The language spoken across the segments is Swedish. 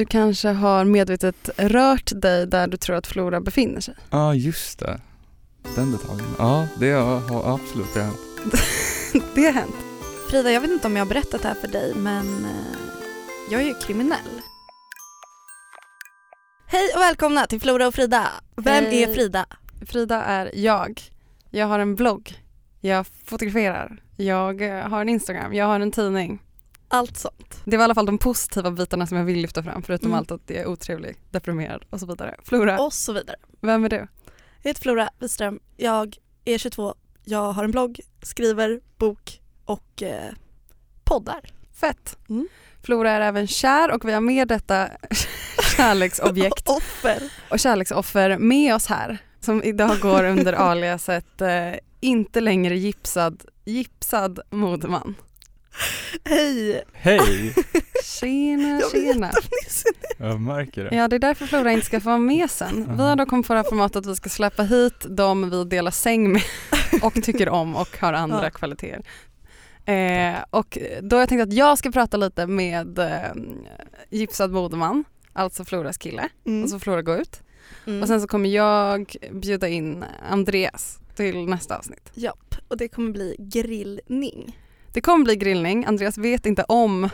Du kanske har medvetet rört dig där du tror att Flora befinner sig. Ja, ah, just det. Den detaljen. Ja, det har absolut det har hänt. det har hänt. Frida, jag vet inte om jag har berättat det här för dig men eh, jag är ju kriminell. Hej och välkomna till Flora och Frida. Vem Hej. är Frida? Frida är jag. Jag har en blogg. Jag fotograferar. Jag eh, har en Instagram. Jag har en tidning. Allt sånt. Det var i alla fall de positiva bitarna som jag vill lyfta fram förutom Mm. allt att jag är otrevlig, deprimerad och så vidare. Flora, Och så vidare. vem är du? Jag heter Flora Wiström. Jag är 22. Jag har en blogg, skriver bok och eh, poddar. Fett. Mm. Flora är även kär och vi har med detta kärleksobjekt Offer. och kärleksoffer med oss här som idag går under aliaset eh, inte längre gipsad, gipsad modeman. Hej! Hej! Tjena, Jag tjena. Jag märker det. Ja, det är därför Flora inte ska få vara med sen. Vi har då kommit på det här formatet att vi ska släppa hit de vi delar säng med och tycker om och har andra Ja. kvaliteter. Eh, och då har jag tänkt att jag ska prata lite med eh, gipsad modeman, alltså Floras kille, Mm. och så får Flora gå ut. Mm. Och sen så kommer jag bjuda in Andreas till nästa avsnitt. Japp, och det kommer bli grillning. Det kommer bli grillning, Andreas vet inte om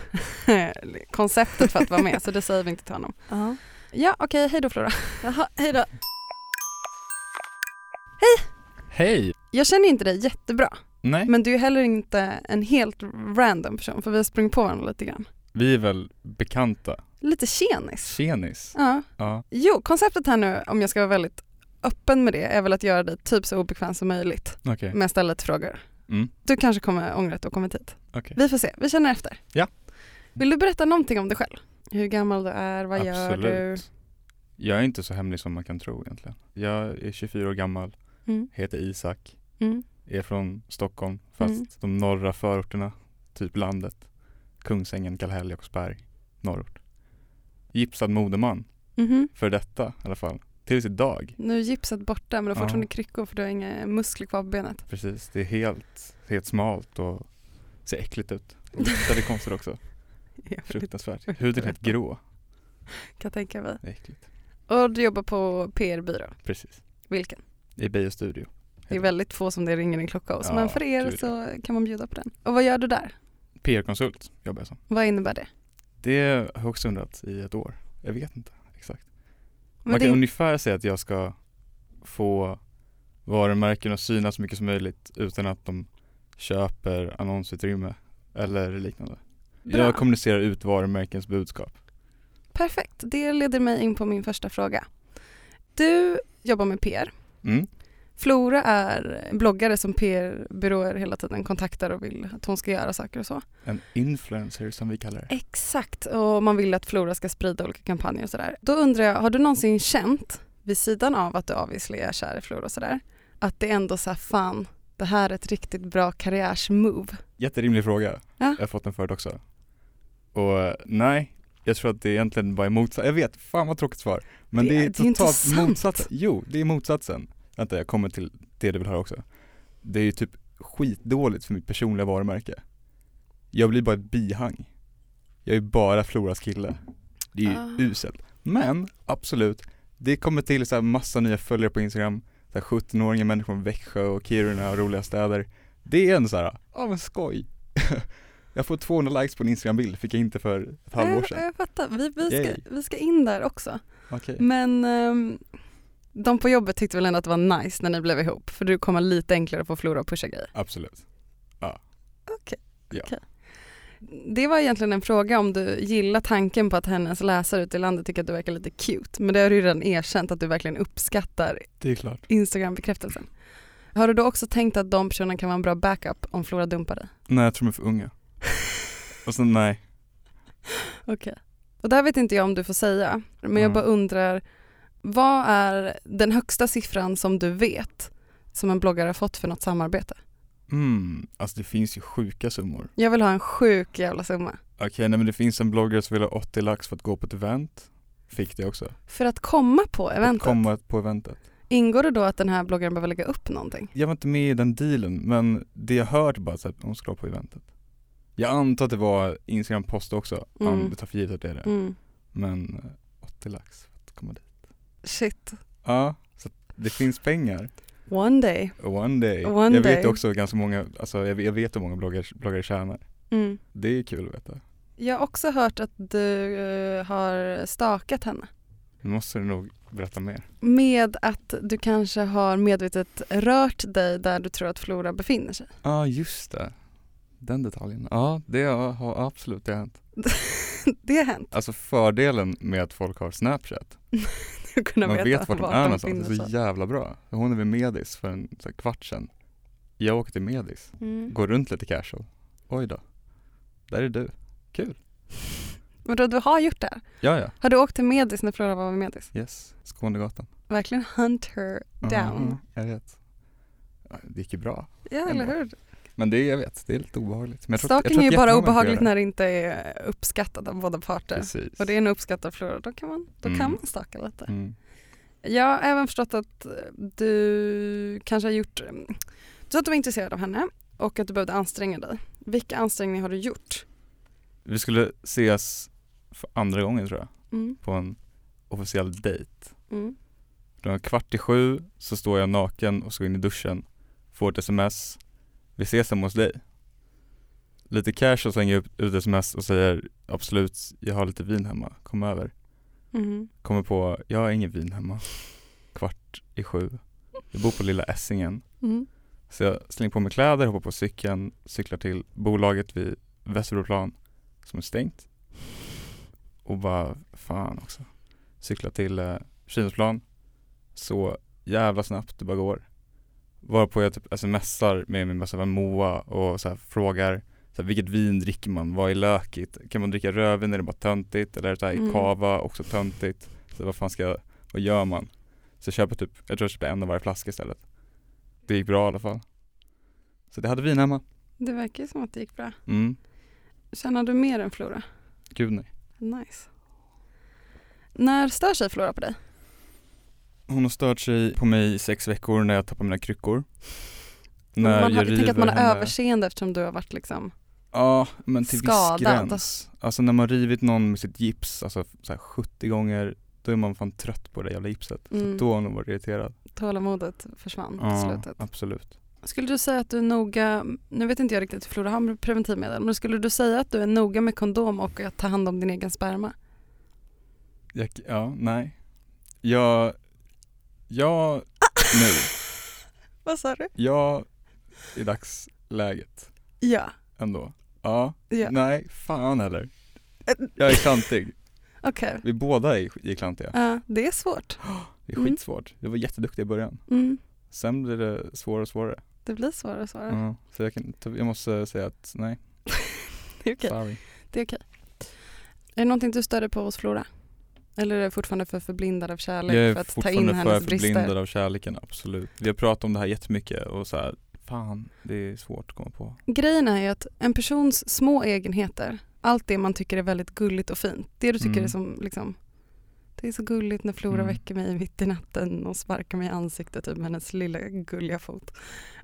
konceptet för att vara med så det säger vi inte till honom. Ja. Ja okej, hej då Flora. Jaha, hej då. Hej! Jag känner inte dig jättebra. Nej, Men du är heller inte en helt random person för vi har sprungit på varandra lite grann. vi är väl bekanta. Lite tjenis. Tjenis. Ja. Ja. Jo, konceptet här nu om jag ska vara väldigt öppen med det är väl att göra dig typ så obekväm som möjligt Okej. med att ställa lite frågor. Mm. Du kanske kommer ångra att du har kommit hit. Okej. Vi får se, vi känner efter. Ja. Vill du berätta någonting om dig själv? Hur gammal du är, vad gör du? Absolut. Jag är inte så hemlig som man kan tro egentligen. Jag är 24 år gammal, Mm. heter Isak, Mm. är från Stockholm fast Mm. de norra förorterna, typ landet. Kungsängen, Kallhäll, Jakobsberg, norrort. Gipsad modeman, Mhm. för detta i alla fall. Tills idag. Nu är gipset borta men du har Ja. fortfarande kryckor för du har inga muskler kvar på benet. Precis, det är helt, helt smalt och ser äckligt ut. Det konstigt också. Fruktansvärt. Huden är helt grå. Kan tänka mig. Det är äckligt. Och du jobbar på PR-byrå. Precis. Vilken? I Beijer Studio. Det är väldigt få som det ringer en klocka hos Ja, men för er så kan man bjuda på den. Och vad gör du där? PR-konsult jobbar jag som. Vad innebär det? Det har jag också undrat i ett år. Jag vet inte exakt. Men Man kan det- ungefär säga att jag ska få varumärken att synas så mycket som möjligt utan att de köper annonsutrymme eller liknande. Bra. Jag kommunicerar ut varumärkens budskap. Perfekt, det leder mig in på min första fråga. Du jobbar med PR. Mm. Flora är bloggare som PR-byråer hela tiden kontaktar och vill att hon ska göra saker och så. En influencer som vi kallar det. Exakt, och man vill att Flora ska sprida olika kampanjer och sådär. Då undrar jag, har du någonsin känt, vid sidan av att du obviously är kär i Flora och sådär, att det ändå så här, fan, det här är ett riktigt bra karriärsmove? Jätterimlig fråga. Ja. Jag har fått den förut också. Och nej, jag tror att det egentligen bara är motsatsen. Jag vet, fan vad tråkigt svar. Men Det- det, är det är totalt motsatsen. Jo, det är motsatsen. Vänta, jag kommer till det du vill höra också. Det är ju typ skitdåligt för mitt personliga varumärke. Jag blir bara ett bihang. Jag är bara Floras kille. Det är ju Ah. uselt. Men absolut, det kommer till så här massa nya följare på Instagram. Så här 17-åriga människor från Växjö och Kiruna och roliga städer. Det är ändå så här, ja men skoj. jag får 200 likes på en Instagram-bild, fick jag inte för ett halvår Jag, sedan. jag fattar, vi, vi, Yay. ska, vi ska in där också. Okej. Men ehm, de på jobbet tyckte väl ändå att det var nice när ni blev ihop för du kommer lite enklare få Flora att pusha grejer. Absolut. Det var egentligen en fråga om du gillar tanken på att hennes läsare ute i landet tycker att du verkar lite cute. Men det har du ju redan erkänt att du verkligen uppskattar Det är. Instagram-bekräftelsen. Har du då också tänkt att de personerna kan vara en bra backup om Flora dumpar dig? Nej jag tror de är för unga. Och sen nej. Okej. Och det här vet inte jag om du får säga, men jag Mm. bara undrar, vad är den högsta siffran som du vet som en bloggare har fått för något samarbete? Mm, alltså det finns ju sjuka summor. Jag vill ha en sjuk jävla summa. Okej, nej men det finns en bloggare som vill ha 80 lax för att gå på ett event. Fick det också. För att komma på Att eventet, komma på eventet. ingår det då att den här bloggaren behöver lägga upp någonting? Jag var inte med i den dealen, men det jag hört bara att hon ska vara på eventet. Jag antar att det var Instagram post också, Mm. det tar för givet att det är det. Mm. Men eh, 80 lax för att komma dit. Shit. Ja, så det finns pengar. One day. One day. One jag vet day. också ganska många, alltså jag, jag vet hur många bloggare, bloggare tjänar. Mm. Det är kul att veta. Jag har också hört att du eh, har stakat henne. Nu måste du nog berätta mer. Med att du kanske har medvetet rört dig där du tror att Flora befinner sig. Ja, ah, just det. Den detaljen. Ja, det har, absolut det har hänt. det har hänt. Alltså fördelen med att folk har Snapchat, kunna man veta vet vart de är någonstans. Det är så jävla bra. Hon är vid Medis för en så här, kvart sedan. Jag åker till Medis, Mm. går runt lite casual. Oj då, där är du. Kul. Men då, du har gjort det? Ja, ja. Har du åkt till Medis när Flora var vid Medis? Yes, Skånegatan. Verkligen hunt her down. Mhm, jag vet. Det gick ju bra. Ja, eller hur? Men det, jag vet, det är lite obehagligt. Men Stalking är ju bara obehagligt när det inte är uppskattat av båda parter. Precis. Och det är nog uppskattat av Flora, då kan man, då kan Mm. man staka lite. Mm. Jag har även förstått att du kanske har gjort, du sa att du var intresserad av henne och att du behövde anstränga dig. Vilka ansträngningar har du gjort? Vi skulle ses för andra gången tror jag, Mm. på en officiell dejt. Mm. Kvart i sju så står jag naken och ska in i duschen, får ett sms, vi ses hemma hos dig. Lite casual slänger jag ut ut sms och säger absolut, jag har lite vin hemma, kom över. Mm. Kommer på, jag har ingen vin hemma. Kvart i sju. Jag bor på lilla Essingen. Mm. Så jag slänger på mig kläder, hoppar på cykeln, cyklar till bolaget vid Västerbroplan som är stängt. Och bara, fan också. Cyklar till eh, Kinnesplan. Så jävla snabbt det bara går. Varpå jag typ smsar med min bästa vän Moa och så här frågar så här, vilket vin dricker man? Vad är lökigt? Kan man dricka rödvin? Är det bara töntigt? Eller så här, Mm. kava också töntigt? Så vad fan ska jag, vad gör man? Så jag köper typ, jag tror jag köper en av varje flaska istället. Det gick bra i alla fall. Så det hade vin hemma. Det verkar som att det gick bra. Mm, Känner du mer än Flora? gud nej. Nice. När stör sig Flora på dig? Hon har stört sig på mig i sex veckor när jag tappar mina kryckor. När man har, jag jag tänker att man har henne- överseende eftersom du har varit liksom Ja, men till Skadad. viss gräns. Alltså när man rivit någon med sitt gips, alltså så här 70 gånger, då är man fan trött på det jävla gipset. Mm. Så då har hon varit irriterad. tålamodet försvann Ja, slutet. absolut. Skulle du säga att du är noga, nu vet inte jag riktigt hur Flora har med preventivmedel, men skulle du säga att du är noga med kondom och att ta hand om din egen sperma? Jag, ja, nej. Jag, jag, nu, Vad sa du? jag i dagsläget Ja. ändå. Ja, ja. nej, fan heller. Jag är klantig. Okej. Vi båda är, är klantiga. Ja, det är svårt. Det är Mm. skitsvårt. Jag var jätteduktig i början. Mm. Sen blir det svårare och svårare. Det blir svårare och svårare. Ja, så jag, kan, jag måste säga att nej, Det är okej. sorry. Det är okej. Är det någonting du störde på hos Flora? Eller är du fortfarande för förblindad av kärlek Jag är för att ta in fortfarande för hennes brister? förblindad av kärleken, absolut. Vi har pratat om det här jättemycket och så här, fan, det är svårt att komma på. Grejen är ju att en persons små egenheter, allt det man tycker är väldigt gulligt och fint, det du tycker Mm. är som liksom det är så gulligt när Flora Mm. väcker mig mitt i natten och sparkar mig i ansiktet typ, med hennes lilla gulliga fot.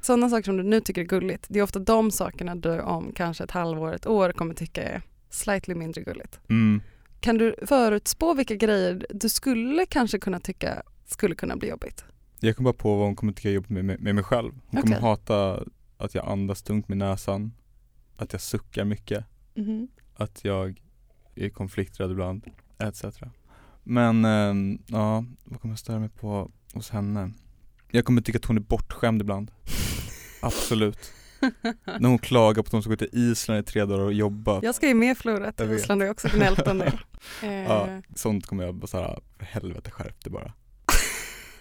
Sådana saker som du nu tycker är gulligt, det är ofta de sakerna du om kanske ett halvår, ett år kommer tycka är slightly mindre gulligt. Mm. Kan du förutspå vilka grejer du skulle kanske kunna tycka skulle kunna bli jobbigt? Jag kom bara på vad hon kommer tycka är jobbigt med, med, med mig själv. Hon kommer Okej. hata att jag andas tungt med näsan, att jag suckar mycket, att jag är konflikträdd ibland, etc. Men ehm, ja, vad kommer jag störa mig på hos henne? Jag kommer tycka att hon är bortskämd ibland. Absolut. När hon klagar på att hon ska gå till Island i tre dagar och jobba. Jag ska ju med Flora till. Island och jag har också gnällt en del. Eh, Ja, sånt kommer jag bara såhär, för helvete skärp dig bara.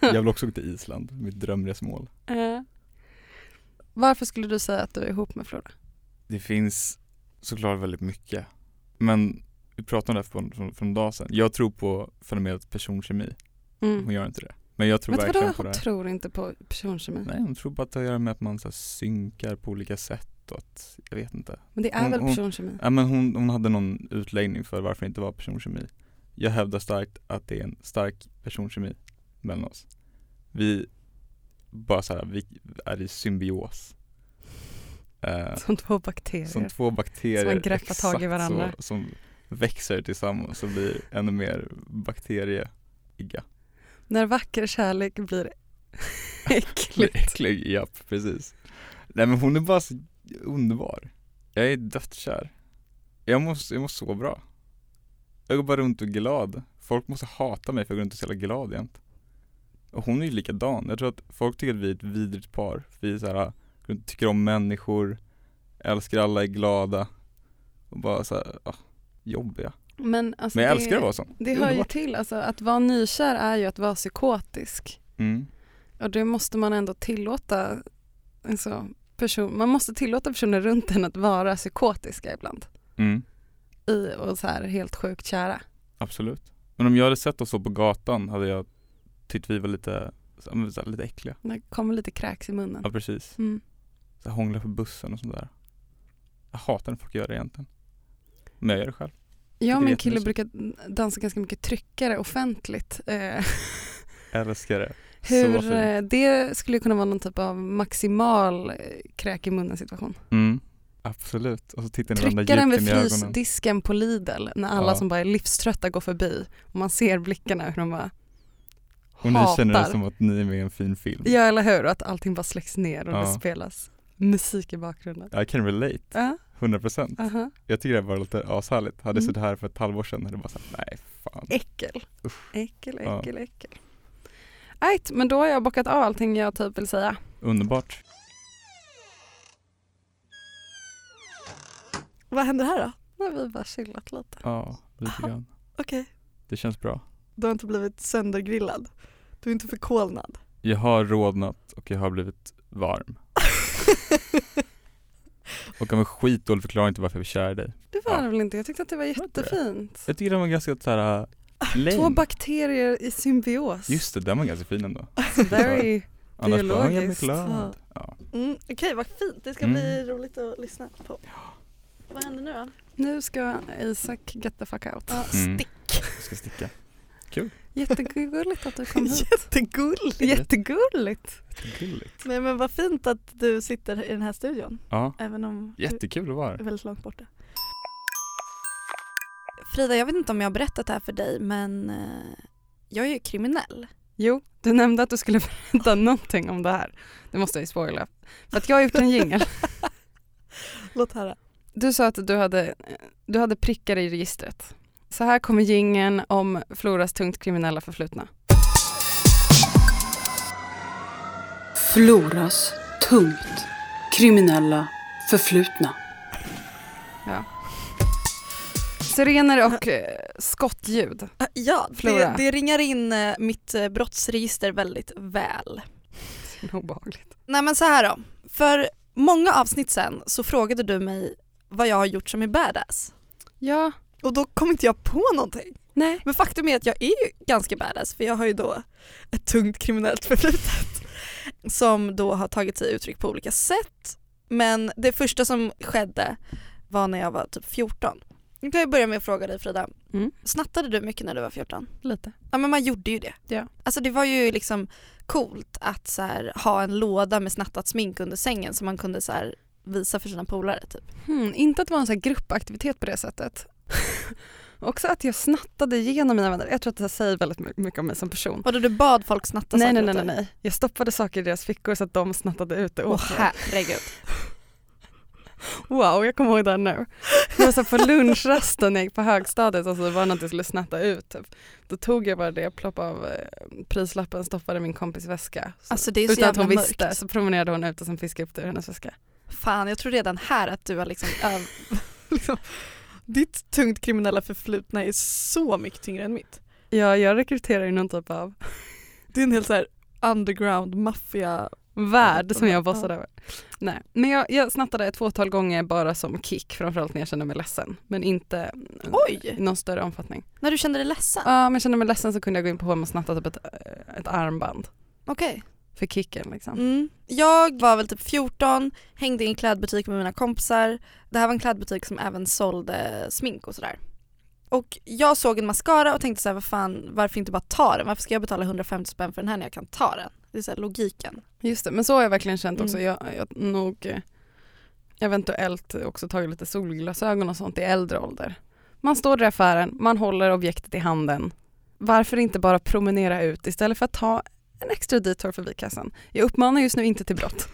Jag vill också gå till Island, mitt drömresmål. eh. Varför skulle du säga att du är ihop med Flora? Det finns såklart väldigt mycket. Men vi pratade om det här för, för, för en dag sedan. Jag tror på fenomenet personkemi. Mm. Hon gör inte det. Men jag tror du verkligen vadå på hon det. tror inte på personkemi? Nej, hon tror bara att det har att göra med att man så synkar på olika sätt och att, jag vet inte. Men det är Hon- väl hon- personkemi? Ja, men hon, hon hade någon utläggning för varför det inte var personkemi. Jag hävdar starkt att det är en stark personkemi mellan oss. Vi bara så här, vi är i symbios. Eh, Som två bakterier. som två bakterier. Som har greppat tag i varandra. Så, som växer tillsammans och blir ännu mer bakterieiga. När vacker kärlek blir äckligt. äcklig, japp precis. Nej men hon är bara så underbar. Jag är dödskär. Jag mår, jag mår så bra. Jag går bara runt och är glad. Folk måste hata mig för jag går runt och är så jävla glad jämt. Och hon är ju likadan. Jag tror att folk tycker att vi är ett vidrigt par. Vi är så här, tycker om människor, älskar alla, är glada och bara så här, ah, jobbiga. Men, alltså Men jag det, älskar att vara sån. Det hör ju till, alltså, att vara nykär är ju att vara psykotisk. Mm. Och det måste man ändå tillåta, alltså, person, man måste tillåta personer runt en att vara psykotiska ibland. Mm. I, och så här helt sjukt kära. Absolut. Men om jag hade sett oss så på gatan hade jag tyckt vi var lite, här, lite äckliga. Det kommer lite kräks i munnen. Ja precis. Mm. Så hångla på bussen och sånt där. Jag hatar när folk gör det egentligen. Men jag gör det själv. Är min kille brukar dansa ganska mycket tryckare offentligt. Eh, Älskar det. Hur eh, det skulle kunna vara någon typ av maximal eh, kräk i munnen situation. Mm. Absolut. Och så tittar ni Tryckaren vid frysdisken på Lidl när alla Ja. som bara är livströtta går förbi och man ser blickarna hur de bara Och ni känner det hatar. som att ni är med i en fin film. Ja eller hur, och att allting bara släcks ner och Ja. det spelas musik i bakgrunden. I can relate. Ja, 100%. aha. Jag tycker det var lite ashärligt. Hade jag Mm. suttit här för ett halvår sedan hade jag bara sagt nej fan. Äckel. Usch. Äckel, Ja. äckel, äckel. Right, men då har jag bockat av allting jag typ vill säga. Underbart. Vad händer här då? Nu har vi bara chillat lite. Ja, lite Aha. grann. Okej, Det känns bra. du har inte blivit söndergrillad. Du är inte förkolnad. Jag har rodnat och jag har blivit varm. Och av en skitdålig förklaring till varför jag är kär i dig. Det var Ja. det väl inte? Jag tyckte att det var Var det? jättefint. Jag tycker den var ganska såhär lame. Två bakterier i symbios. Just det, den var ganska fin ändå. Very Annars var jag Biologiskt. glad. Ja. Mm, Okej, vad fint. Det ska Mm. bli roligt att lyssna på. Vad händer nu då? Nu ska Isak get the fuck out. Ja, Mm. stick. Jag ska sticka. Jättegulligt att du kom hit. Jättegulligt. Jättegulligt. Gulligt. Nej men vad fint att du sitter i den här studion. Ja, Även om jättekul att vara du är här. väldigt långt borta. Frida, jag vet inte om jag har berättat det här för dig men eh, jag är ju kriminell. Jo, du nämnde att du skulle berätta någonting om det här. Det måste jag ju spoila. För att jag har gjort en jingel. Låt höra. Du sa att du hade, du hade prickar i registret. Så här kommer jingeln om Floras tungt kriminella förflutna. Floras tungt kriminella förflutna. Sirener och eh, skottljud. Ah, Ja, det, Flora. det ringar in eh, mitt eh, brottsregister väldigt väl. Obehagligt. Nej men så här då. För många avsnitt sen så frågade du mig vad jag har gjort som är badass. Ja, Och då kom inte jag på någonting. nej. Men faktum är att jag är ju ganska badass för jag har ju då ett tungt kriminellt förflutet som då har tagit sig uttryck på olika sätt. Men det första som skedde var när jag var typ 14. Nu kan jag börja med att fråga dig Frida, Mm. snattade du mycket när du var 14? Lite. Ja men man gjorde ju det. Ja. Alltså det var ju liksom coolt att så här, ha en låda med snattat smink under sängen som man kunde så här, visa för sina polare typ. Hmm, inte att det var en här gruppaktivitet på det sättet. Också att jag snattade igenom mina vänner. Jag tror att det säger väldigt my- mycket om mig som person. Och då du bad folk snatta Nej, saker nej, nej, nej, nej. Jag stoppade saker i deras fickor så att de snattade ut det åt mig. herregud. Wow, jag kommer ihåg det nu. Det var så här på lunchrasten när jag gick på högstadiet och så var det något jag skulle snatta ut. Typ. Då tog jag bara det, ploppade av eh, prislappen, stoppade min kompis väska. Så, Alltså det är så utan att hon mörkt. visste så promenerade hon ut och sen fiskade jag upp det ur hennes väska. Fan jag tror redan här att du har liksom, öv- liksom ditt tungt kriminella förflutna är så mycket tyngre än mitt. Ja, jag rekryterar ju någon typ av Det är en helt så här underground maffia. värld som jag Ja. bossade över. Nej, men jag, jag snattade ett fåtal gånger bara som kick, framförallt när jag kände mig ledsen. Men inte mm, Oj! i någon större omfattning. När du kände dig ledsen? Ja, om jag kände mig ledsen så kunde jag gå in på H&M och snatta typ ett, eh, ett armband Okej. För kicken liksom. Mm. Jag var väl typ 14, hängde i en klädbutik med mina kompisar. Det här var en klädbutik som även sålde smink och sådär. Och jag såg en mascara och tänkte så här, vad fan, varför inte bara ta den? Varför ska jag betala 150 spänn för den här när jag kan ta den? Det är så här logiken. Just det, men så har jag verkligen känt också. Mm. Jag, jag nog eh, eventuellt också tagit lite solglasögon och sånt i äldre ålder. Man står där i affären, man håller objektet i handen. Varför inte bara promenera ut istället för att ta en extra detour förbi kassan? Jag uppmanar just nu inte till brott.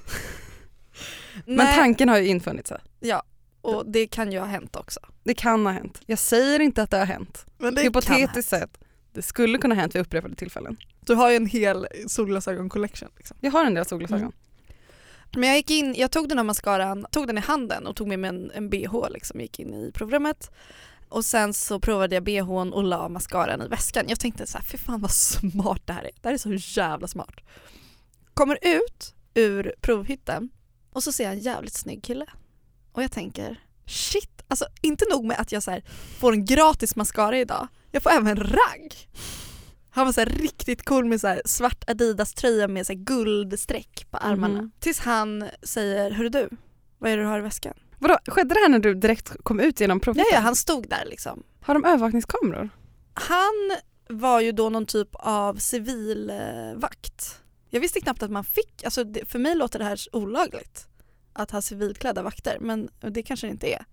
Men tanken har ju infunnit sig. Ja, och det kan ju ha hänt också. Det kan ha hänt. Jag säger inte att det har hänt. Men Hypotetiskt sett, det skulle kunna ha hänt vid upprepade tillfällen. Du har ju en hel solglasögon collection. Liksom. Jag har en del solglasögon. Mm. Men jag gick in, jag tog den här mascaran, tog den i handen och tog med mig en, en bh liksom, gick in i provrummet. Och sen så provade jag bhn och la mascaran i väskan. Jag tänkte så här, fy fan vad smart det här är. Det här är så jävla smart. Kommer ut ur provhytten och så ser jag en jävligt snygg kille. Och jag tänker, shit, alltså inte nog med att jag så här, får en gratis mascara idag, jag får även ragg. Han var så riktigt cool med så här svart Adidas tröja med så guldstreck på armarna. Mhm. Tills han säger, hörru du, vad är det du har i väskan? Vadå, skedde det här när du direkt kom ut genom Ja, provhytten? ja, han stod där liksom. Har de övervakningskameror? Han var ju då någon typ av civilvakt. Jag visste knappt att man fick, alltså det, för mig låter det här olagligt att ha civilklädda vakter men det kanske det inte är.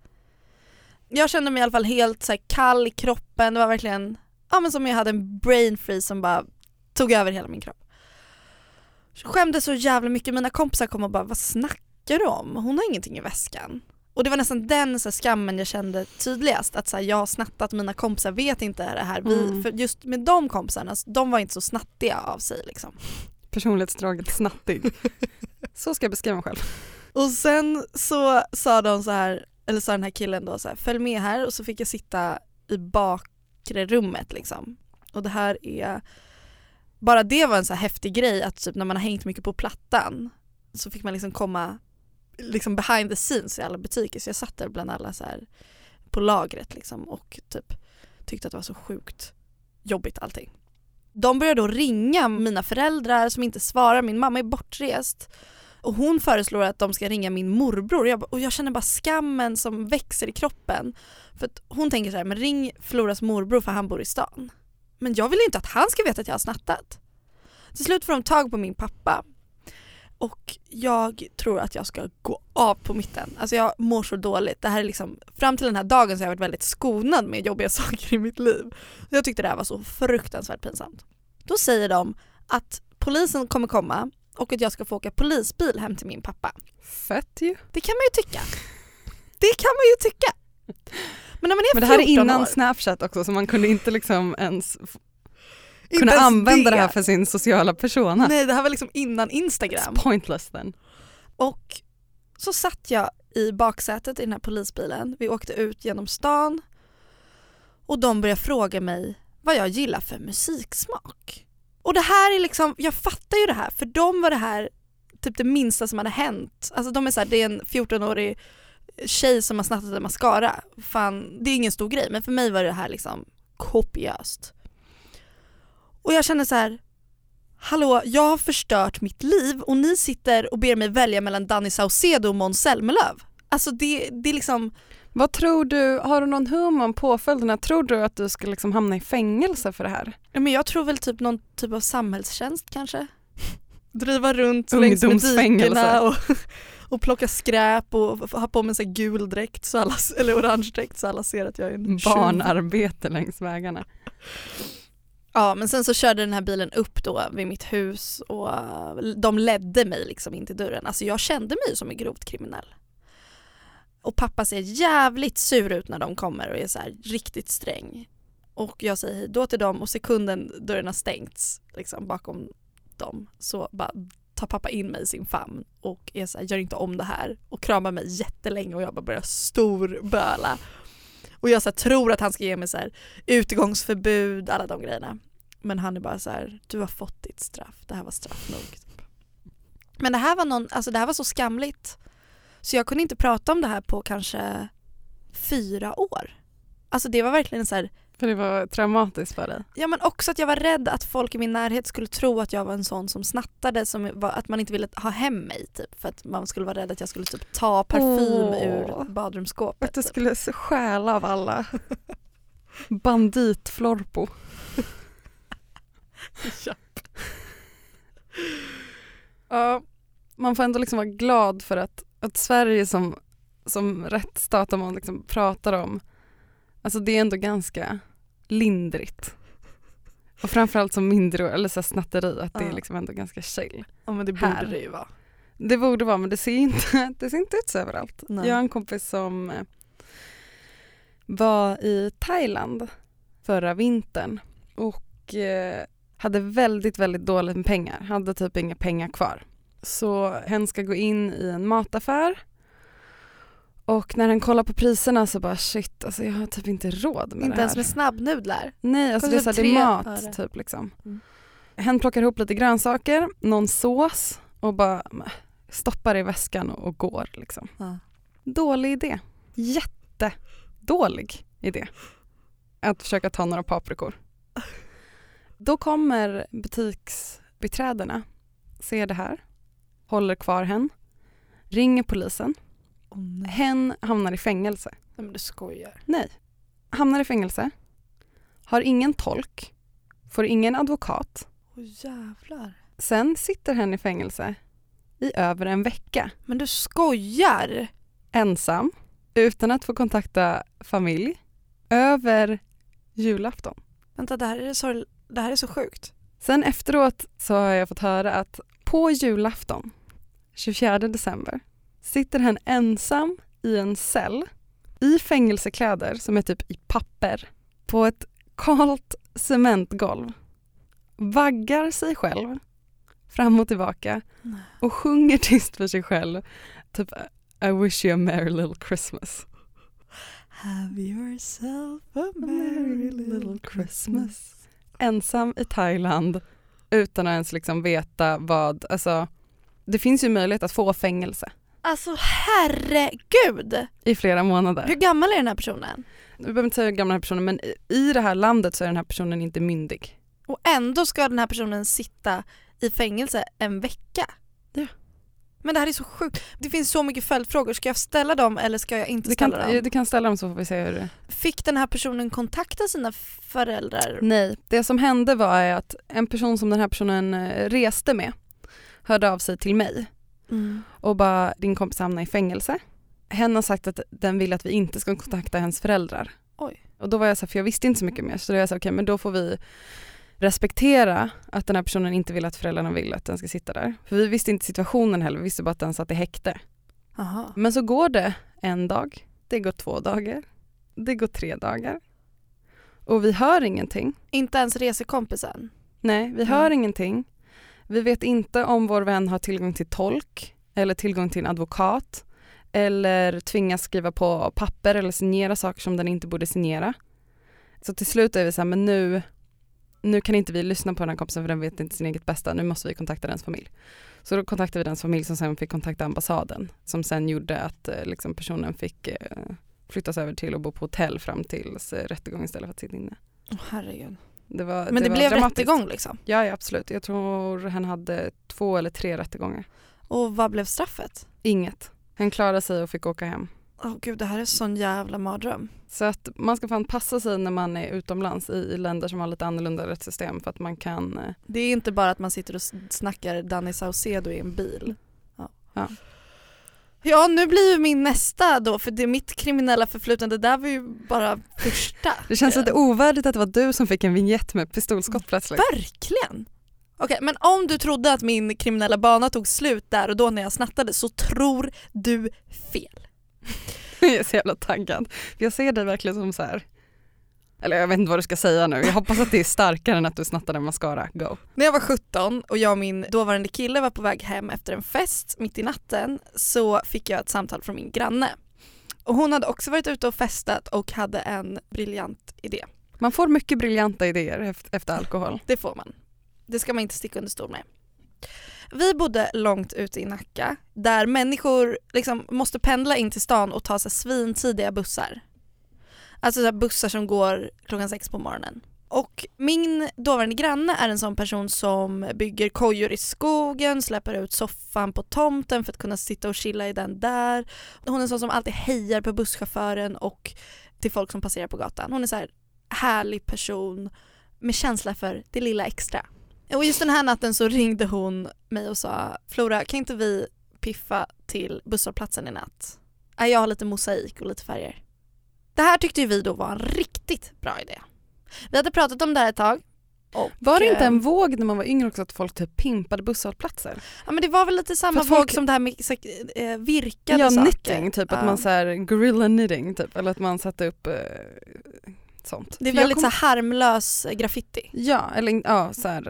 Jag kände mig i alla fall helt så kall i kroppen, det var verkligen ja, men som jag hade en brain freeze som bara tog över hela min kropp. Skämdes så jävla mycket, mina kompisar kom och bara vad snackar du om? Hon har ingenting i väskan. Och det var nästan den så här, skammen jag kände tydligast, att så här, jag har snattat, mina kompisar vet inte det här. Vi, Mm. För just med de kompisarna, de var inte så snattiga av sig liksom. Personlighetsdraget snattig. Så ska jag beskriva mig själv. Och sen så sa de så här, eller sa den här killen då så här, följ med här och så fick jag sitta i bakre rummet liksom. Och det här är, bara det var en så här häftig grej att typ när man har hängt mycket på plattan så fick man liksom komma liksom behind the scenes i alla butiker så jag satt där bland alla så här på lagret liksom och typ tyckte att det var så sjukt jobbigt allting. De börjar då ringa mina föräldrar som inte svarar, min mamma är bortrest och hon föreslår att de ska ringa min morbror och jag, och jag känner bara skammen som växer i kroppen. För att hon tänker så här, men ring Floras morbror för han bor i stan. Men jag vill inte att han ska veta att jag har snattat. Till slut får de tag på min pappa och jag tror att jag ska gå av på mitten. Alltså jag mår så dåligt. Det här är liksom, fram till den här dagen så har jag varit väldigt skonad med jobbiga saker i mitt liv. Jag tyckte det här var så fruktansvärt pinsamt. Då säger de att polisen kommer komma och att jag ska få åka polisbil hem till min pappa. Fett ju. Det kan man ju tycka. Det kan man ju tycka. Men när man är Men det här är 14 innan år, Snapchat också så man kunde inte liksom ens kunna använda det här för sin sociala persona. Nej det här var liksom innan Instagram. It's pointless then. Och så satt jag i baksätet i den här polisbilen. Vi åkte ut genom stan och de började fråga mig vad jag gillar för musiksmak. Och det här är liksom, jag fattar ju det här för dem var det här typ det minsta som hade hänt. Alltså de är så här, det är en 14-årig tjej som har snattat en mascara. Fan, det är ingen stor grej men för mig var det här liksom kopiöst. Och jag känner så här, hallå jag har förstört mitt liv och ni sitter och ber mig välja mellan Danny Saucedo och Måns Zelmerlöw. Alltså det, det är liksom, Vad tror du, har du någon hum om påföljderna? Tror du att du ska liksom hamna i fängelse för det här? ja, men jag tror väl typ någon typ av samhällstjänst kanske. Driva runt längs med dikena och, och plocka skräp och ha på mig en gul dräkt så alla, eller orange dräkt så alla ser att jag är en tjuv. Barnarbete längs vägarna. Ja men sen så körde den här bilen upp då vid mitt hus och de ledde mig liksom in till dörren. Alltså jag kände mig som en grovt kriminell. Och pappa ser jävligt sur ut när de kommer och är så här riktigt sträng. Och jag säger hej då till dem och sekunden dörren har stängts liksom bakom dem så bara tar pappa in mig i sin famn och är så här, gör inte om det här och kramar mig jättelänge och jag bara börjar storböla. Och jag så här, tror att han ska ge mig så här, utegångsförbud, alla de grejerna. Men han är bara så här, du har fått ditt straff, det här var straff nog. Typ. Men det här var någon, alltså det här var så skamligt. Så jag kunde inte prata om det här på kanske fyra år. Alltså det var verkligen så här, för det var traumatiskt för dig. ja men också att jag var rädd att folk i min närhet skulle tro att jag var en sån som snattade, som var, att man inte ville ha hem mig typ. För att man skulle vara rädd att jag skulle typ ta parfym Åh. ur badrumsskåpet. Att du typ. skulle stjäla av alla. Banditflorpo. Ja. Man får ändå liksom vara glad för att, att Sverige som, som rättsstat, om man liksom pratar om Alltså det är ändå ganska lindrigt. Och framförallt som mindre, eller så här snatteri, att det är Ja. liksom ändå ganska chill. Ja men det Här. borde det ju vara. Det borde vara men det ser inte, det ser inte ut så överallt. Nej. Jag har en kompis som eh, var i Thailand förra vintern och eh, hade väldigt, väldigt dåligt med pengar. Hade typ inga pengar kvar. Så hen ska gå in i en mataffär och när han kollar på priserna så bara shit, alltså jag har typ inte råd med Inte det ens här. med snabbnudlar. Nej, alltså det är, så här, det är mat öre. typ liksom. Mm. Hen plockar ihop lite grönsaker, någon sås och bara "Mä, stoppar i väskan och, och går liksom. Ja. Dålig idé. Jättedålig idé. Att försöka ta några paprikor. Då kommer butiksbiträdena, ser det här, håller kvar hen, ringer polisen. Oh, nej. Hen hamnar i fängelse. nej men du skojar. Nej. Hamnar i fängelse, har ingen tolk, får ingen advokat. Åh jävlar. Sen sitter hen i fängelse i över en vecka Men du skojar! ensam utan att få kontakta familj över julafton. Vänta det här är så, det här är så sjukt. Sen efteråt så har jag fått höra att på julafton 24 december sitter hen ensam i en cell i fängelsekläder som är typ i papper på ett kalt cementgolv vaggar sig själv fram och tillbaka och sjunger tyst för sig själv typ I wish you a merry little Christmas. Have yourself a merry little Christmas. Ensam i Thailand utan att ens liksom veta vad, alltså det finns ju möjlighet att få fängelse Alltså herregud! i flera månader. Hur gammal är den här personen? Vi behöver inte säga hur gammal den här personen men i- det här landet så är den här personen inte myndig. Och ändå ska den här personen sitta i fängelse en vecka. Ja. Men det här är så sjukt. Det finns så mycket följdfrågor. Ska jag ställa dem eller ska jag inte Du kan, ställa dem? du kan ställa dem så får vi se hur det Fick den här personen kontakta sina föräldrar? Nej, det som hände var att en person som den här personen eh, reste med hörde av sig till mig Mm. och bara din kompis hamnar i fängelse. Hen har sagt att den vill att vi inte ska kontakta hennes föräldrar. Oj. Och då var jag så här, för jag visste inte så mycket mer så då var jag så här, okej men då får vi respektera att den här personen inte vill att föräldrarna vill att den ska sitta där. För vi visste inte situationen heller, vi visste bara att den satt i häkte. Aha. Men så går det en dag, det går två dagar, det går tre dagar och vi hör ingenting. Inte ens resekompisen? Nej, vi hör ingenting. Vi vet inte om vår vän har tillgång till tolk eller tillgång till en advokat eller tvingas skriva på papper eller signera saker som den inte borde signera. Så till slut är vi så här, men nu, nu kan inte vi lyssna på den här kompisen för den vet inte sin eget bästa, nu måste vi kontakta dens familj. Så då kontaktade vi dens familj som sen fick kontakta ambassaden som sen gjorde att eh, liksom, personen fick eh, flyttas över till att bo på hotell fram tills eh, rättegången istället för att sitta inne. Åh, herregud. Det var, Men det, var blev dramatiskt. rättegång liksom? Ja, ja absolut. Jag tror han hade två eller tre rättegångar. Och vad blev straffet? Inget. Han klarade sig och fick åka hem. Åh gud det här är sån jävla mardröm. Så att man ska fan passa sig när man är utomlands i, i länder som har lite annorlunda rättssystem för att man kan eh, Det är inte bara att man sitter och snackar Danny Saucedo i en bil. Ja. Ja. Ja nu blir ju min nästa då för det mitt kriminella förflutna det där var ju bara första. Det känns lite ovärdigt att det var du som fick en vignett med pistolskott plötsligt. Verkligen! Okej men om du trodde att min kriminella bana tog slut där och då när jag snattade så tror du fel. Jag är så jävla taggad. Jag ser dig verkligen som så här. Eller jag vet inte vad du ska säga nu. Jag hoppas att det är starkare än att du snattade mascara. Go. När jag var 17 och jag och min dåvarande kille var på väg hem efter en fest mitt i natten så fick jag ett samtal från min granne. Och hon hade också varit ute och festat och hade en briljant idé. Man får mycket briljanta idéer efter, efter alkohol. Det får man. Det ska man inte sticka under stol med. Vi bodde långt ute i Nacka där människor liksom måste pendla in till stan och ta sig svintidiga bussar. Alltså så här bussar som går klockan sex på morgonen. Och min dåvarande granne är en sån person som bygger kojor i skogen, släpper ut soffan på tomten för att kunna sitta och chilla i den där. Hon är en sån som alltid hejar på busschauffören och till folk som passerar på gatan. Hon är så här härlig person med känsla för det lilla extra. Och just den här natten så ringde hon mig och sa Flora kan inte vi piffa till busshållplatsen i natt? Jag har lite mosaik och lite färger. Det här tyckte vi då var en riktigt bra idé. Vi hade pratat om det här ett tag. Och, Var det inte eh, en våg när man var yngre också att folk typ pimpade busshållplatser? Ja men det var väl lite samma att folk- våg som det här med så, eh, virkade ja, saker. knitting, typ att Ja. man så här gorilla knitting typ eller att man satte upp eh, sånt. Det är För väldigt kom- så här harmlös eh, graffiti. Ja, eller ja, så här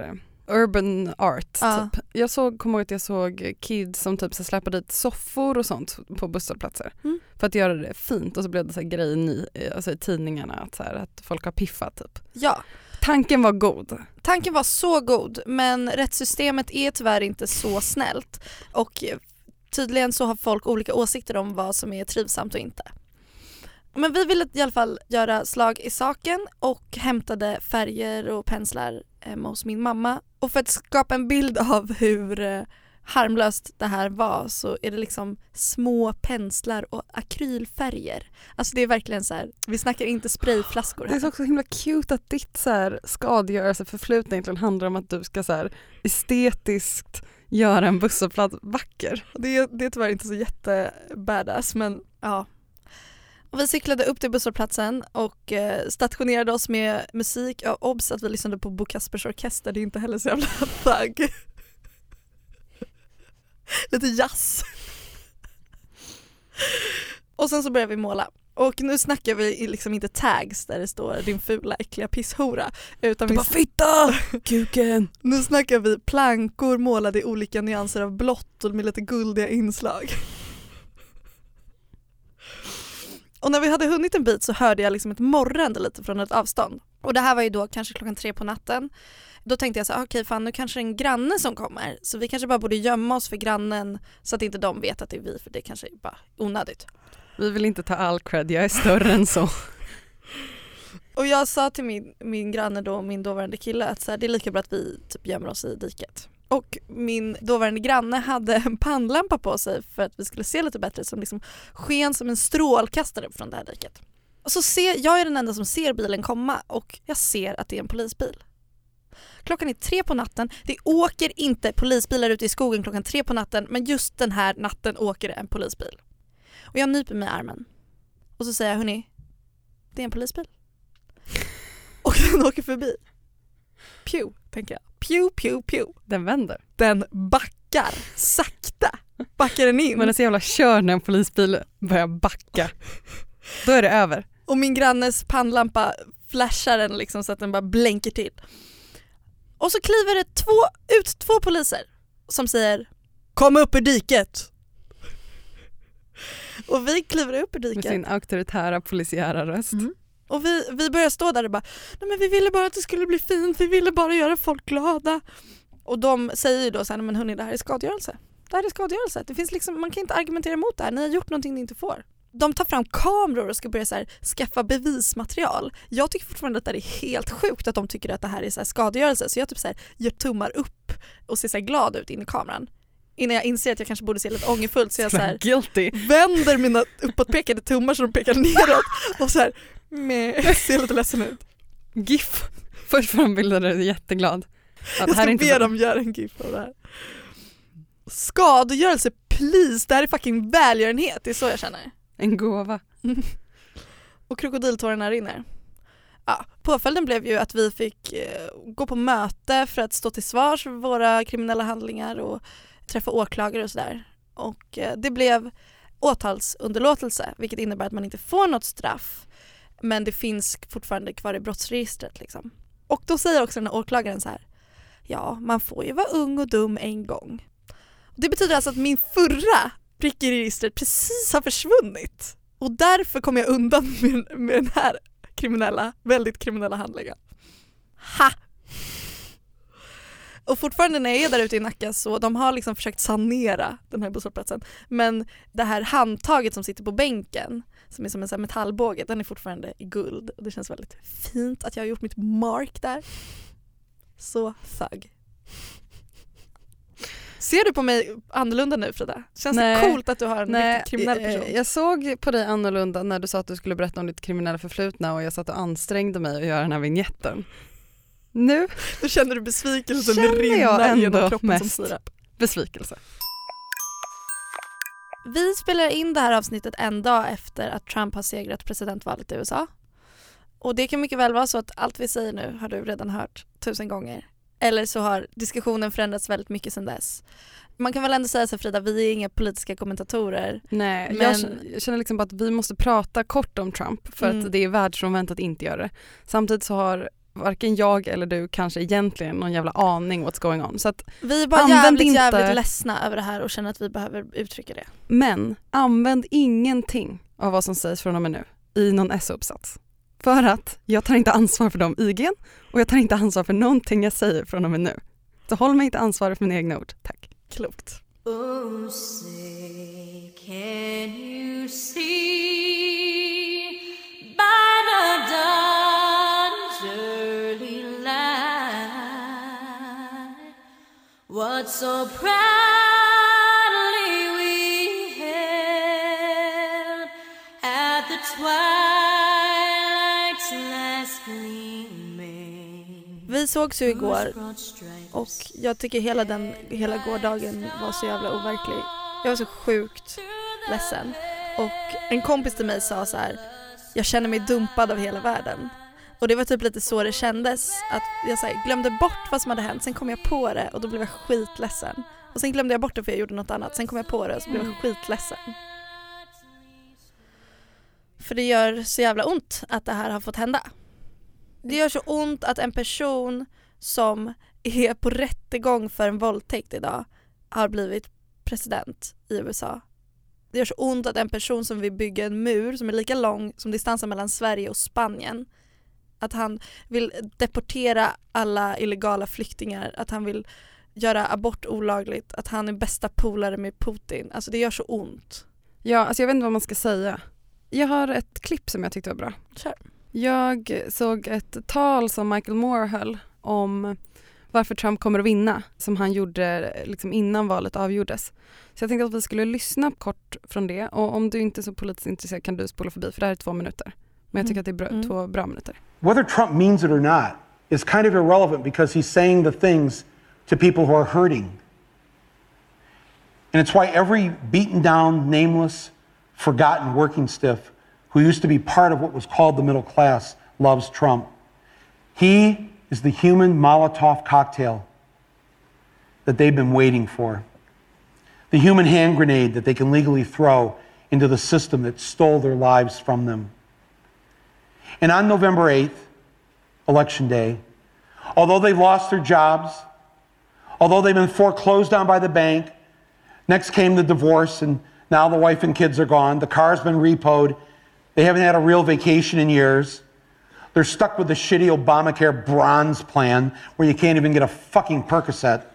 eh, urban art Ja. typ. Jag såg, kommer ihåg att jag såg kids som typ så släpade dit soffor och sånt på busshållplatser Mm. För att göra det fint och så blev det så här grej ny, alltså i tidningarna att, så här, att folk har piffat typ. Ja, Tanken var god. tanken var så god men rättssystemet är tyvärr inte så snällt och eh, tydligen så har folk olika åsikter om vad som är trivsamt och inte. Men vi ville i alla fall göra slag i saken och hämtade färger och penslar hemma hos min mamma. Och för att skapa en bild av hur eh, harmlöst det här var så är det liksom små penslar och akrylfärger. Alltså det är verkligen så här, vi snackar inte sprayflaskor Det är här. så också himla cute att ditt så här, skadegörelseförflutna egentligen handlar om att du ska så här, estetiskt göra en busshållplats vacker. Det, det är tyvärr inte så jätte badass men ja. Och vi cyklade upp till busshållplatsen och eh, stationerade oss med musik. Ja, obs att vi lyssnade på Bo Kaspers Orkester, det är inte heller så jävla thug. Lite jazz. och sen så började vi måla. Och nu snackar vi liksom inte tags där det står din fula äckliga pisshora. Utan Du vi bara fitta! Kuken! nu snackar vi plankor målade i olika nyanser av blått och med lite guldiga inslag. Och när vi hade hunnit en bit så hörde jag liksom ett morrande lite från ett avstånd. Och det här var ju då kanske klockan tre på natten. Då tänkte jag så här, okej fan nu kanske det är en granne som kommer så vi kanske bara borde gömma oss för grannen så att inte de vet att det är vi för det kanske är bara onödigt. Vi vill inte ta all cred, jag är större än så. Och jag sa till min, min granne då, min dåvarande kille att så här, det är lika bra att vi typ gömmer oss i diket. Och min dåvarande granne hade en pannlampa på sig för att vi skulle se lite bättre som liksom sken som en strålkastare från det här diket. Och så ser, jag är den enda som ser bilen komma och jag ser att det är en polisbil. Klockan är tre på natten, det åker inte polisbilar ute i skogen klockan tre på natten men just den här natten åker det en polisbil. Och jag nyper mig i armen. Och så säger jag hörni, det är en polisbil. Och den åker förbi. Pew, tänker jag. Pew, pew, pew. Den vänder. Den backar sakta. Backar den in. Det är så jävla kör när en polisbil börjar backa. Då är det över. Och min grannes pannlampa flashar den liksom så att den bara blänker till. Och så kliver det två, ut två poliser som säger Kom upp ur diket! Och vi kliver upp ur Med diket sin auktoritära polisiära röst. Mm. och vi, vi börjar stå där och bara Nej men vi ville bara att det skulle bli fint, vi ville bara göra folk glada. Och de säger ju då såhär, men hörni det här är skadegörelse. Det här är skadegörelse. Det finns liksom, man kan inte argumentera emot det här, ni har gjort någonting ni inte får. De tar fram kameror och ska börja så här, skaffa bevismaterial. Jag tycker fortfarande att det är helt sjukt att de tycker att det här är så här skadegörelse så jag typ så här, gör tummar upp och ser så glad ut in i kameran. Innan jag inser att jag kanske borde se lite ångerfullt så jag så här, Guilty. vänder mina uppåtpekade tummar så de pekar neråt och så här, med, ser lite ledsen ut. GIF. Först frambildade du jätteglad. Ja, Jag ska här är inte be dem göra en GIF av det här. Skadegörelse, please! Det här är fucking välgörenhet, det är så jag känner. En gåva. Och krokodiltårarna rinner. Ja, påföljden blev ju att vi fick eh, gå på möte för att stå till svars för våra kriminella handlingar och träffa åklagare och sådär. Och eh, det blev åtalsunderlåtelse vilket innebär att man inte får något straff men det finns fortfarande kvar i brottsregistret. Liksom. Och då säger också den här åklagaren så här ja man får ju vara ung och dum en gång. Det betyder alltså att min förra prick i registret precis har försvunnit och därför kommer jag undan med, med den här kriminella, väldigt kriminella handlingen. Ha! Och fortfarande när jag är där ute i Nacka så de har liksom försökt sanera den här busshållplatsen men det här handtaget som sitter på bänken som är som en sån här metallbåge den är fortfarande i guld och det känns väldigt fint att jag har gjort mitt mark där. Så thug. Ser du på mig annorlunda nu Frida? Känns Nej. det coolt att du har en Nej, kriminell eh, person? jag såg på dig annorlunda när du sa att du skulle berätta om ditt kriminella förflutna och jag satt och ansträngde mig att göra den här vignetten. Nu, Då känner du besvikelsen Känner jag rinna ändå genom kroppen som mest. sirap. besvikelse. Vi spelar in det här avsnittet en dag efter att Trump har segrat presidentvalet i USA. Och det kan mycket väl vara så att allt vi säger nu har du redan hört tusen gånger. Eller så har diskussionen förändrats väldigt mycket sedan dess. Man kan väl ändå säga så Frida, vi är inga politiska kommentatorer. Nej, Men- jag, känner, jag känner liksom bara att vi måste prata kort om Trump för Mm. att det är världsfrånvänt att inte göra det. Samtidigt så har varken jag eller du kanske egentligen någon jävla aning what's going on. Så att, Vi är bara jävligt inte- jävligt ledsna över det här och känner att vi behöver uttrycka det. men använd ingenting av vad som sägs från och med nu i någon SO-uppsats. För att jag tar inte ansvar för de IGn och jag tar inte ansvar för någonting jag säger från och med nu. Så håll mig inte ansvarig för mina egna ord, tack. Klokt. Oh, say, can you see by the dawn's early light what so proud Vi sågs ju igår och jag tycker hela den, hela gårdagen var så jävla overklig. Jag var så sjukt ledsen. Och en kompis till mig sa så här: jag känner mig dumpad av hela världen. Och det var typ lite så det kändes, att jag så här, glömde bort vad som hade hänt, sen kom jag på det och då blev jag skitledsen. Och sen glömde jag bort det för jag gjorde något annat, sen kom jag på det och så blev jag skitledsen. För det gör så jävla ont att det här har fått hända. Det gör så ont att en person som är på rättegång för en våldtäkt idag har blivit president i USA. Det gör så ont att en person som vill bygga en mur som är lika lång som distansen mellan Sverige och Spanien att han vill deportera alla illegala flyktingar, att han vill göra abort olagligt, att han är bästa polare med Putin. Alltså det gör så ont. Ja, alltså jag vet inte vad man ska säga. Jag har ett klipp som jag tyckte var bra. Kör. Jag såg ett tal som Michael Moore höll om varför Trump kommer att vinna som han gjorde liksom innan valet avgjordes. Så jag tänkte att vi skulle lyssna kort från det och om du inte är så politiskt intresserad kan du spola förbi för det här är två minuter. Men jag tycker att det är bra, Mm. två bra minuter. Whether Trump means it or not is kind of irrelevant because he's saying the things to people who are hurting. And it's why every beaten down, nameless, forgotten working stiff who used to be part of what was called the middle class loves Trump. He is the human Molotov cocktail that they've been waiting for. The human hand grenade that they can legally throw into the system that stole their lives from them. And on November 8th, Election Day, although they've lost their jobs, although they've been foreclosed on by the bank, next came the divorce, and now the wife and kids are gone, the car's been repoed, they haven't had a real vacation in years. They're stuck with the shitty Obamacare bronze plan where you can't even get a fucking Percocet.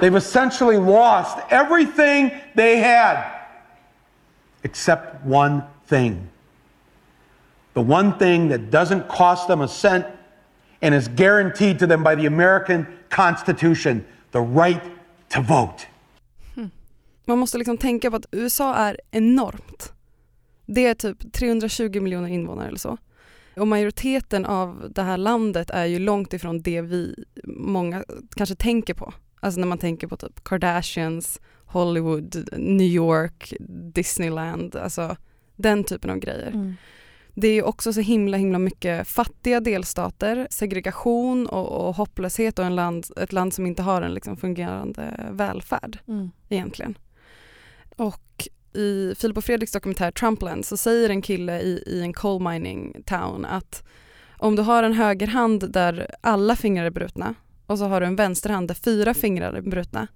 They've essentially lost everything they had except one thing. The one thing that doesn't cost them a cent and is guaranteed to them by the American Constitution the right to vote. Hmm. Man måste liksom tänka på att USA är enormt. Det är typ 320 miljoner invånare eller så. Och majoriteten av det här landet är ju långt ifrån det vi många kanske tänker på. Alltså när man tänker på typ Kardashians, Hollywood, New York, Disneyland, alltså den typen av grejer. Det är också så himla himla mycket fattiga delstater, segregation och, och hopplöshet och en land, ett land som inte har en liksom fungerande välfärd Mm. egentligen. Och i Filip och Fredriks dokumentär Trumpland så säger en kille i, i en coal mining town att om du har en högerhand där alla fingrar är brutna och så har du en vänsterhand där fyra fingrar är brutna,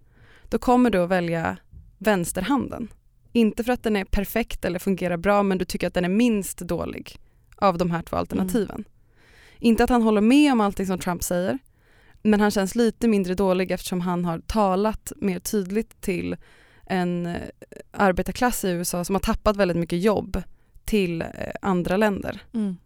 då kommer du att välja vänsterhanden. Inte för att den är perfekt eller fungerar bra men du tycker att den är minst dålig av de här två alternativen. Inte att han håller med om allting som Trump säger men han känns lite mindre dålig eftersom han har talat mer tydligt till en eh, arbetarklass i USA som har tappat väldigt mycket jobb till eh, andra länder Mm.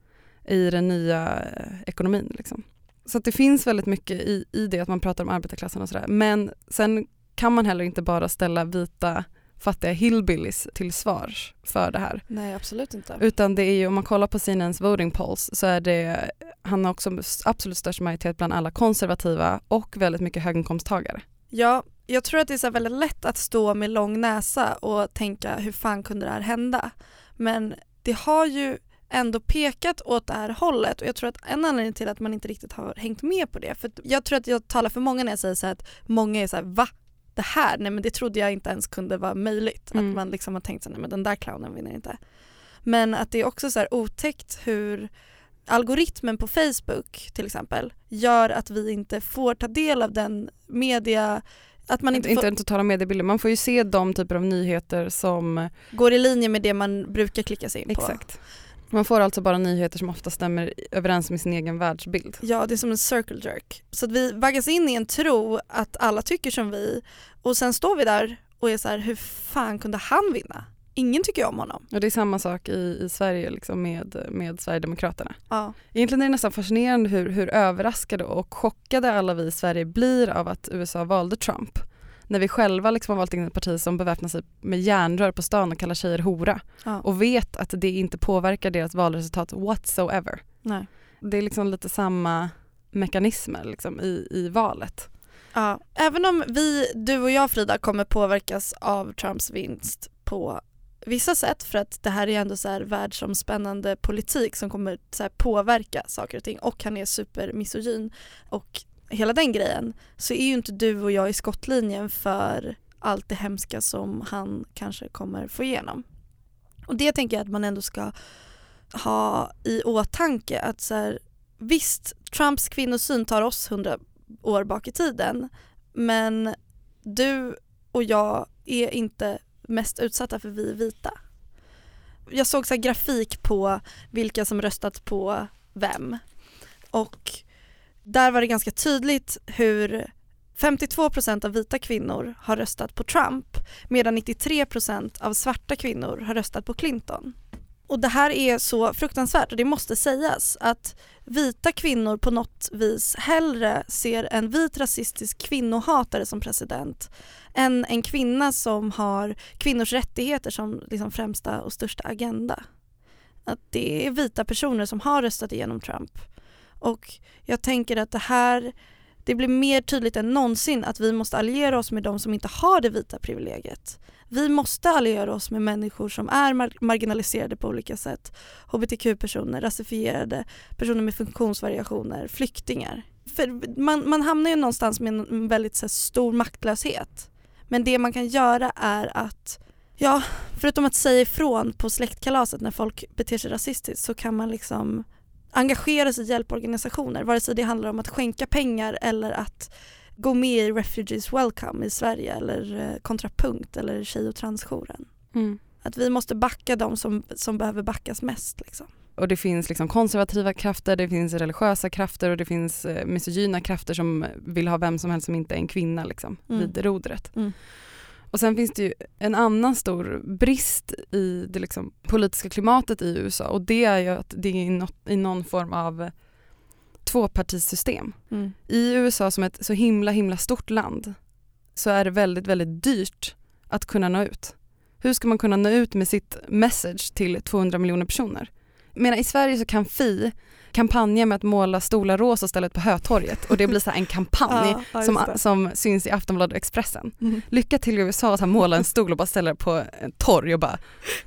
i den nya eh, ekonomin. Liksom. Så att det finns väldigt mycket i, i det att man pratar om arbetarklassen och sådär. Men sen kan man heller inte bara ställa vita fattiga hillbillies till svars för det här. Nej absolut inte. Utan det är ju, om man kollar på CNNs voting polls så är det, han har också absolut störst majoritet bland alla konservativa och väldigt mycket höginkomsttagare. Ja, jag tror att det är så väldigt lätt att stå med lång näsa och tänka hur fan kunde det här hända? Men det har ju ändå pekat åt det här hållet och jag tror att en anledning till att man inte riktigt har hängt med på det, för jag tror att jag talar för många när jag säger så här att många är så här va? Det här? Nej men det trodde jag inte ens kunde vara möjligt. Mm. Att man liksom har tänkt så här, nej men den där clownen vinner inte. Men att det är också så här otäckt hur algoritmen på Facebook till exempel gör att vi inte får ta del av den media att man inte, inte får, den totala mediebilden, man får ju se de typer av nyheter som, går i linje med det man brukar klicka sig in på. exakt. Man får alltså bara nyheter som ofta stämmer överens med sin egen världsbild. Ja, det är som en circle jerk. Så att vi vaggas in i en tro att alla tycker som vi och sen står vi där och är så här, hur fan kunde han vinna? Ingen tycker om honom. Och det är samma sak i, i Sverige liksom med, med Sverigedemokraterna. Ja. Egentligen är det nästan fascinerande hur, hur överraskade och chockade alla vi i Sverige blir av att USA valde Trump. När vi själva liksom har valt in ett parti som beväpnar sig med järnrör på stan och kallar tjejer hora ja. och vet att det inte påverkar deras valresultat whatsoever. Nej. Det är liksom lite samma mekanismer liksom i, i valet. Ja. Även om vi, du och jag Frida, kommer påverkas av Trumps vinst på vissa sätt för att det här är ändå så här världsomspännande politik som kommer så här påverka saker och ting och han är supermisogyn och hela den grejen så är ju inte du och jag i skottlinjen för allt det hemska som han kanske kommer få igenom. Och det tänker jag att man ändå ska ha i åtanke att så här, visst, Trumps kvinnosyn tar oss hundra år bak i tiden men du och jag är inte mest utsatta för vi är vita. Jag såg så här grafik på vilka som röstat på vem och där var det ganska tydligt hur 52% av vita kvinnor har röstat på Trump medan 93% av svarta kvinnor har röstat på Clinton. Och det här är så fruktansvärt och det måste sägas att vita kvinnor på något vis hellre ser en vit rasistisk kvinnohatare som president än en kvinna som har kvinnors rättigheter som liksom främsta och största agenda. Att det är vita personer som har röstat igenom Trump. Och jag tänker att det här det blir mer tydligt än någonsin att vi måste alliera oss med de som inte har det vita privilegiet. Vi måste alliera oss med människor som är mar- marginaliserade på olika sätt. HBTQ-personer, rasifierade, personer med funktionsvariationer, flyktingar. För man, man hamnar ju någonstans med en, väldigt så här, stor maktlöshet. Men det man kan göra är att, ja, förutom att säga ifrån på släktkalaset när folk beter sig rasistiskt så kan man liksom engagera sig i hjälporganisationer, vare sig det handlar om att skänka pengar eller att gå med i Refugees Welcome i Sverige eller eh, Kontrapunkt eller Tjej och transjouren. Att vi måste backa de som, som behöver backas mest. Liksom. Och det finns liksom konservativa krafter, det finns religiösa krafter och det finns eh, misogyna krafter som vill ha vem som helst som inte är en kvinna liksom, Mm. vid rodret. Mm. Och sen finns det ju en annan stor brist i det liksom politiska klimatet i USA och det är ju att det är i någon form av tvåpartisystem. Mm. I USA som ett så himla himla stort land så är det väldigt väldigt dyrt att kunna nå ut. Hur ska man kunna nå ut med sitt message till 200 miljoner personer? Menar, I Sverige så kan Fi kampanja med att måla stolar rosa istället på Hötorget och det blir så en kampanj Ja, ja, som, som syns i Aftonbladet och Expressen. Mm. Lycka till i USA att han målar en stol och bara ställer på en torg och bara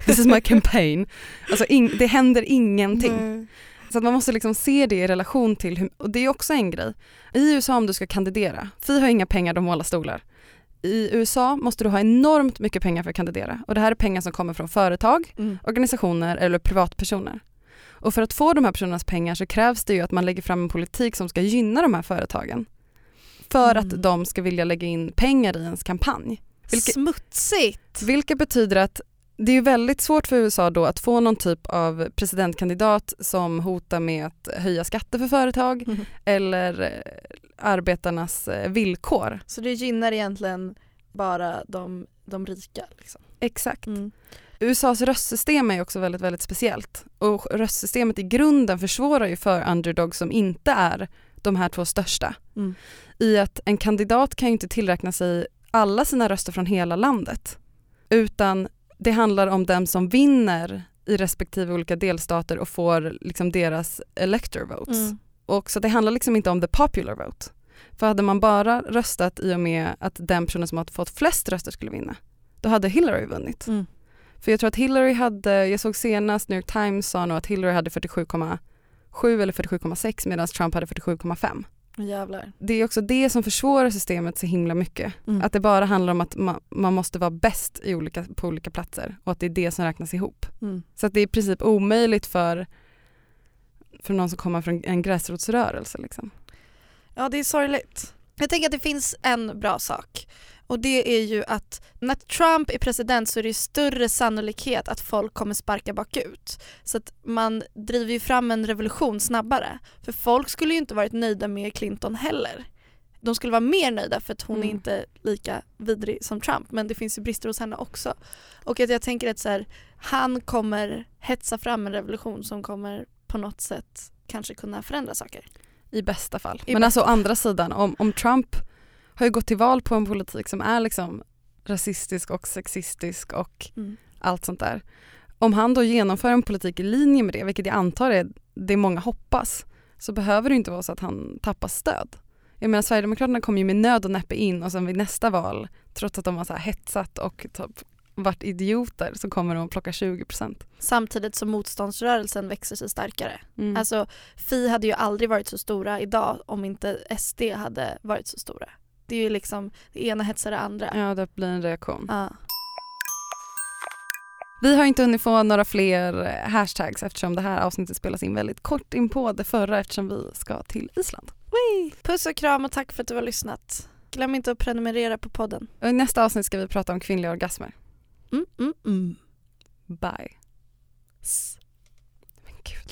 this is my campaign. Alltså ing, det händer ingenting. Nej. Så att man måste liksom se det i relation till, hur, och det är också en grej. I USA om du ska kandidera, Fi har inga pengar, de målar stolar. I USA måste du ha enormt mycket pengar för att kandidera och det här är pengar som kommer från företag, Mm. organisationer eller privatpersoner. Och för att få de här personernas pengar så krävs det ju att man lägger fram en politik som ska gynna de här företagen. För Mm. att de ska vilja lägga in pengar i ens kampanj. Vilket, Smutsigt! vilket betyder att det är väldigt svårt för USA då att få någon typ av presidentkandidat som hotar med att höja skatter för företag Mm. eller eh, arbetarnas eh, villkor. Så det gynnar egentligen bara de, de rika. Liksom. Exakt. Mm. USAs röstsystem är ju också väldigt, väldigt speciellt och röstsystemet i grunden försvårar ju för underdogs som inte är de här två största. Mm. I att en kandidat kan ju inte tillräkna sig alla sina röster från hela landet utan det handlar om dem som vinner i respektive olika delstater och får liksom deras elector votes. Mm. Och så det handlar liksom inte om the popular vote. För hade man bara röstat i och med att den personen som har fått flest röster skulle vinna, då hade Hillary vunnit. Mm. För jag tror att Hillary hade, jag såg senast New York Times sa nog att Hillary hade 47,7 eller 47,6 medan Trump hade 47,5. Jävlar. Det är också det som försvårar systemet så himla mycket. Mm. Att det bara handlar om att man, man måste vara bäst i olika, på olika platser och att det är det som räknas ihop. Mm. Så att det är i princip omöjligt för, för någon som kommer från en gräsrotsrörelse. Liksom. Ja det är sorgligt. Jag tänker att det finns en bra sak och det är ju att när Trump är president så är det större sannolikhet att folk kommer sparka bakut. Så att man driver ju fram en revolution snabbare. För folk skulle ju inte varit nöjda med Clinton heller. De skulle vara mer nöjda för att hon Mm. är inte lika vidrig som Trump men det finns ju brister hos henne också. Och att jag tänker att så här, han kommer hetsa fram en revolution som kommer på något sätt kanske kunna förändra saker. I bästa fall. I Men bästa alltså å andra sidan, om, om Trump har ju gått till val på en politik som är liksom rasistisk och sexistisk och Mm. allt sånt där. Om han då genomför en politik i linje med det, vilket jag antar är det många hoppas, så behöver det inte vara så att han tappar stöd. Jag menar Sverigedemokraterna kom ju med nöd och näppe in och sen vid nästa val, trots att de har så hetsat och typ varit idioter, så kommer de att plocka 20 procent. Samtidigt som motståndsrörelsen växer sig starkare. Mm. Alltså Fi hade ju aldrig varit så stora idag om inte SD hade varit så stora. Det är ju liksom det ena hetsar det andra. ja, det blir en reaktion. Ja. Vi har inte hunnit få några fler eh, hashtags eftersom det här avsnittet spelas in väldigt kort in på det förra eftersom vi ska till Island. Wee! Puss och kram och tack för att du har lyssnat. Glöm inte att prenumerera på podden. Och I nästa avsnitt ska vi prata om kvinnliga orgasmer. Mm, mm, mm. Bye. Men gud